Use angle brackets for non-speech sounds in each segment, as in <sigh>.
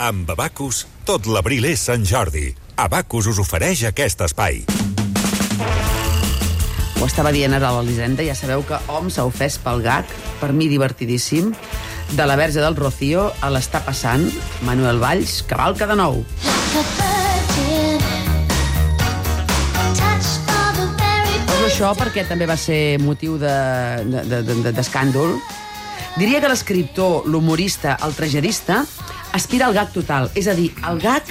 Amb Abacus, tot l'abril és Sant Jordi. Abacus us ofereix aquest espai. Ho estava dient ara l'Elisenda, ja sabeu que hom s'ha ofès pel gag, per mi divertidíssim, de la verge del Rocío a l'està passant, Manuel Valls, cavalca de nou. Poso això perquè també va ser motiu d'escàndol. De, de, de, d'escàndol. Diria que l'escriptor, l'humorista, el tragedista, aspira al gag total, és a dir, al gag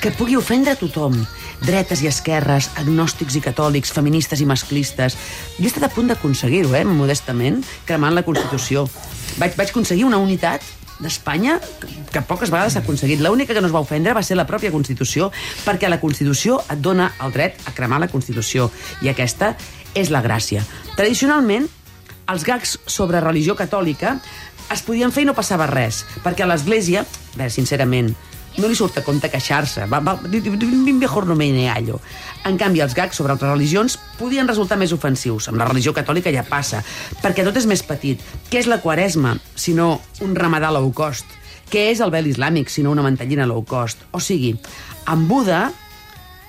que pugui ofendre tothom. Dretes i esquerres, agnòstics i catòlics, feministes i masclistes. Jo he estat a punt d'aconseguir-ho, eh, modestament, cremant la Constitució. Vaig, vaig aconseguir una unitat d'Espanya que, que poques vegades s'ha aconseguit. L'única que no es va ofendre va ser la pròpia Constitució, perquè la Constitució et dona el dret a cremar la Constitució. I aquesta és la gràcia. Tradicionalment, els gags sobre religió catòlica es podien fer i no passava res, perquè l'Església, a veure, sincerament, no li surt a compte queixar-se. Va, va, mejor no me neallo. En canvi, els gags sobre altres religions podien resultar més ofensius. Amb la religió catòlica ja passa, perquè tot és més petit. Què és la quaresma, sinó un ramadà low cost? Què és el vel islàmic, sinó una mantellina low cost? O sigui, amb Buda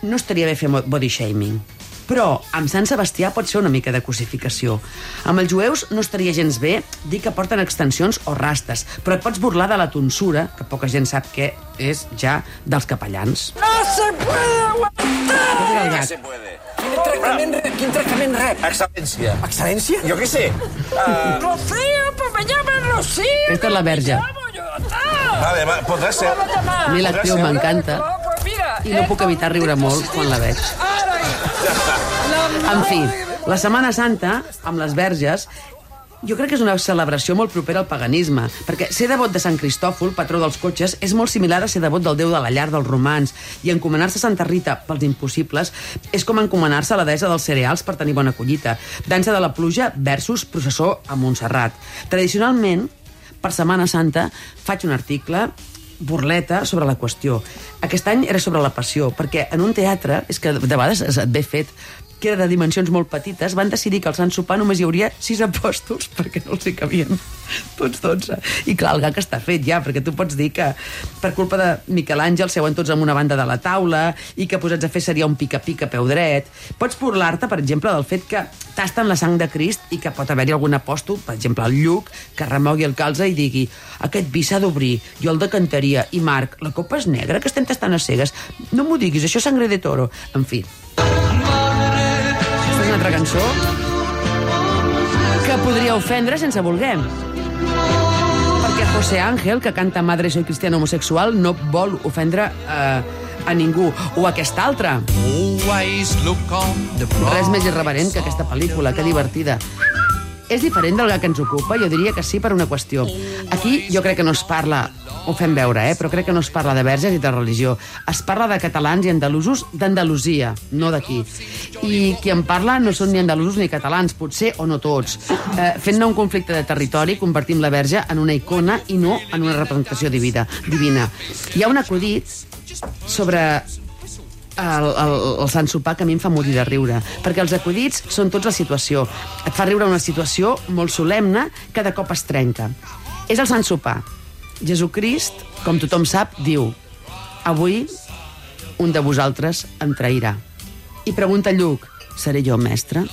no estaria bé fer body shaming. Però amb Sant Sebastià pot ser una mica de cosificació. Amb els jueus no estaria gens bé dir que porten extensions o rastes, però et pots burlar de la tonsura, que poca gent sap què és ja dels capellans. ¡No se puede aguantar! No se puede. Quin tractament, re- quin tractament rep? Excel·lència. Excel·lència? Jo què sé. <laughs> Uh, Rocío, pues me llaman Rocío. Aquesta és la verge. vale, va, podrà ser. A mi l'actriu ser m'encanta No, pues mira, i no puc evitar riure molt quan la veig. Ara, En fi, la Setmana Santa, amb les verges, jo crec que és una celebració molt propera al paganisme, perquè ser devot de Sant Cristòfol, patró dels cotxes, és molt similar a ser devot del déu de la llar dels romans, i encomanar-se a Santa Rita pels impossibles és com encomanar-se a la deessa dels cereals per tenir bona collita. Dansa de la pluja versus processó a Montserrat. Tradicionalment, per Setmana Santa, faig un article burleta sobre la qüestió. Aquest any era sobre la passió, perquè en un teatre, és que de vegades es- et ve fet, que era de dimensions molt petites, van decidir que al Sant Sopar només hi hauria sis apòstols, perquè no els hi cabien tots 12. I clar, el gag està fet ja, perquè tu pots dir que per culpa de Miquel Àngel seuen tots en una banda de la taula i que posats a fer seria un pica-pica peu dret. Pots burlar-te, per exemple, del fet que tasten la sang de Crist i que pot haver-hi algun apòstol, per exemple, el Lluc, que remogui el calze i digui aquest vi s'ha d'obrir, jo el decantaria, i Marc, la copa és negra, que estem tastant a cegues. No m'ho diguis, això és sangre de toro. En fi. Cançó que podria ofendre sense voler. Perquè José Ángel, que canta Madre soy cristiano homosexual, no vol ofendre eh, a ningú. O aquesta altra. Res més irreverent que aquesta pel·lícula, que divertida. És diferent del que ens ocupa? Jo diria que sí per una qüestió. Aquí jo crec que no es parla, ho fem veure, eh? però crec que no es parla de verges i de religió. Es parla de catalans i andalusos d'Andalusia, no d'aquí. I qui en parla no són ni andalusos ni catalans, potser o no tots. Eh, Fent-ne un conflicte de territori, convertim la verge en una icona i no en una representació divina. divina. Hi ha un acudit sobre el, el, el Sant Sopar que a mi em fa morir de riure, perquè els acudits són tots la situació. Et fa riure una situació molt solemne que de cop es trenca. És el Sant Sopar. Jesucrist, com tothom sap, diu avui un de vosaltres em trairà. I pregunta Lluc, seré jo mestre?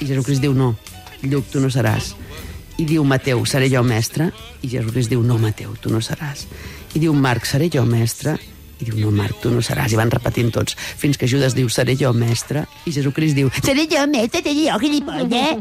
I Jesucrist diu no, Lluc, tu no seràs. I diu Mateu, seré jo mestre? I Jesucrist diu no, Mateu, tu no seràs. I diu Marc, seré jo mestre? I diu, no, Marc, tu no seràs. I van repetint tots, fins que Judas diu, seré jo mestre. I Jesucrist diu, seré jo mestre, seré jo, gilipolles.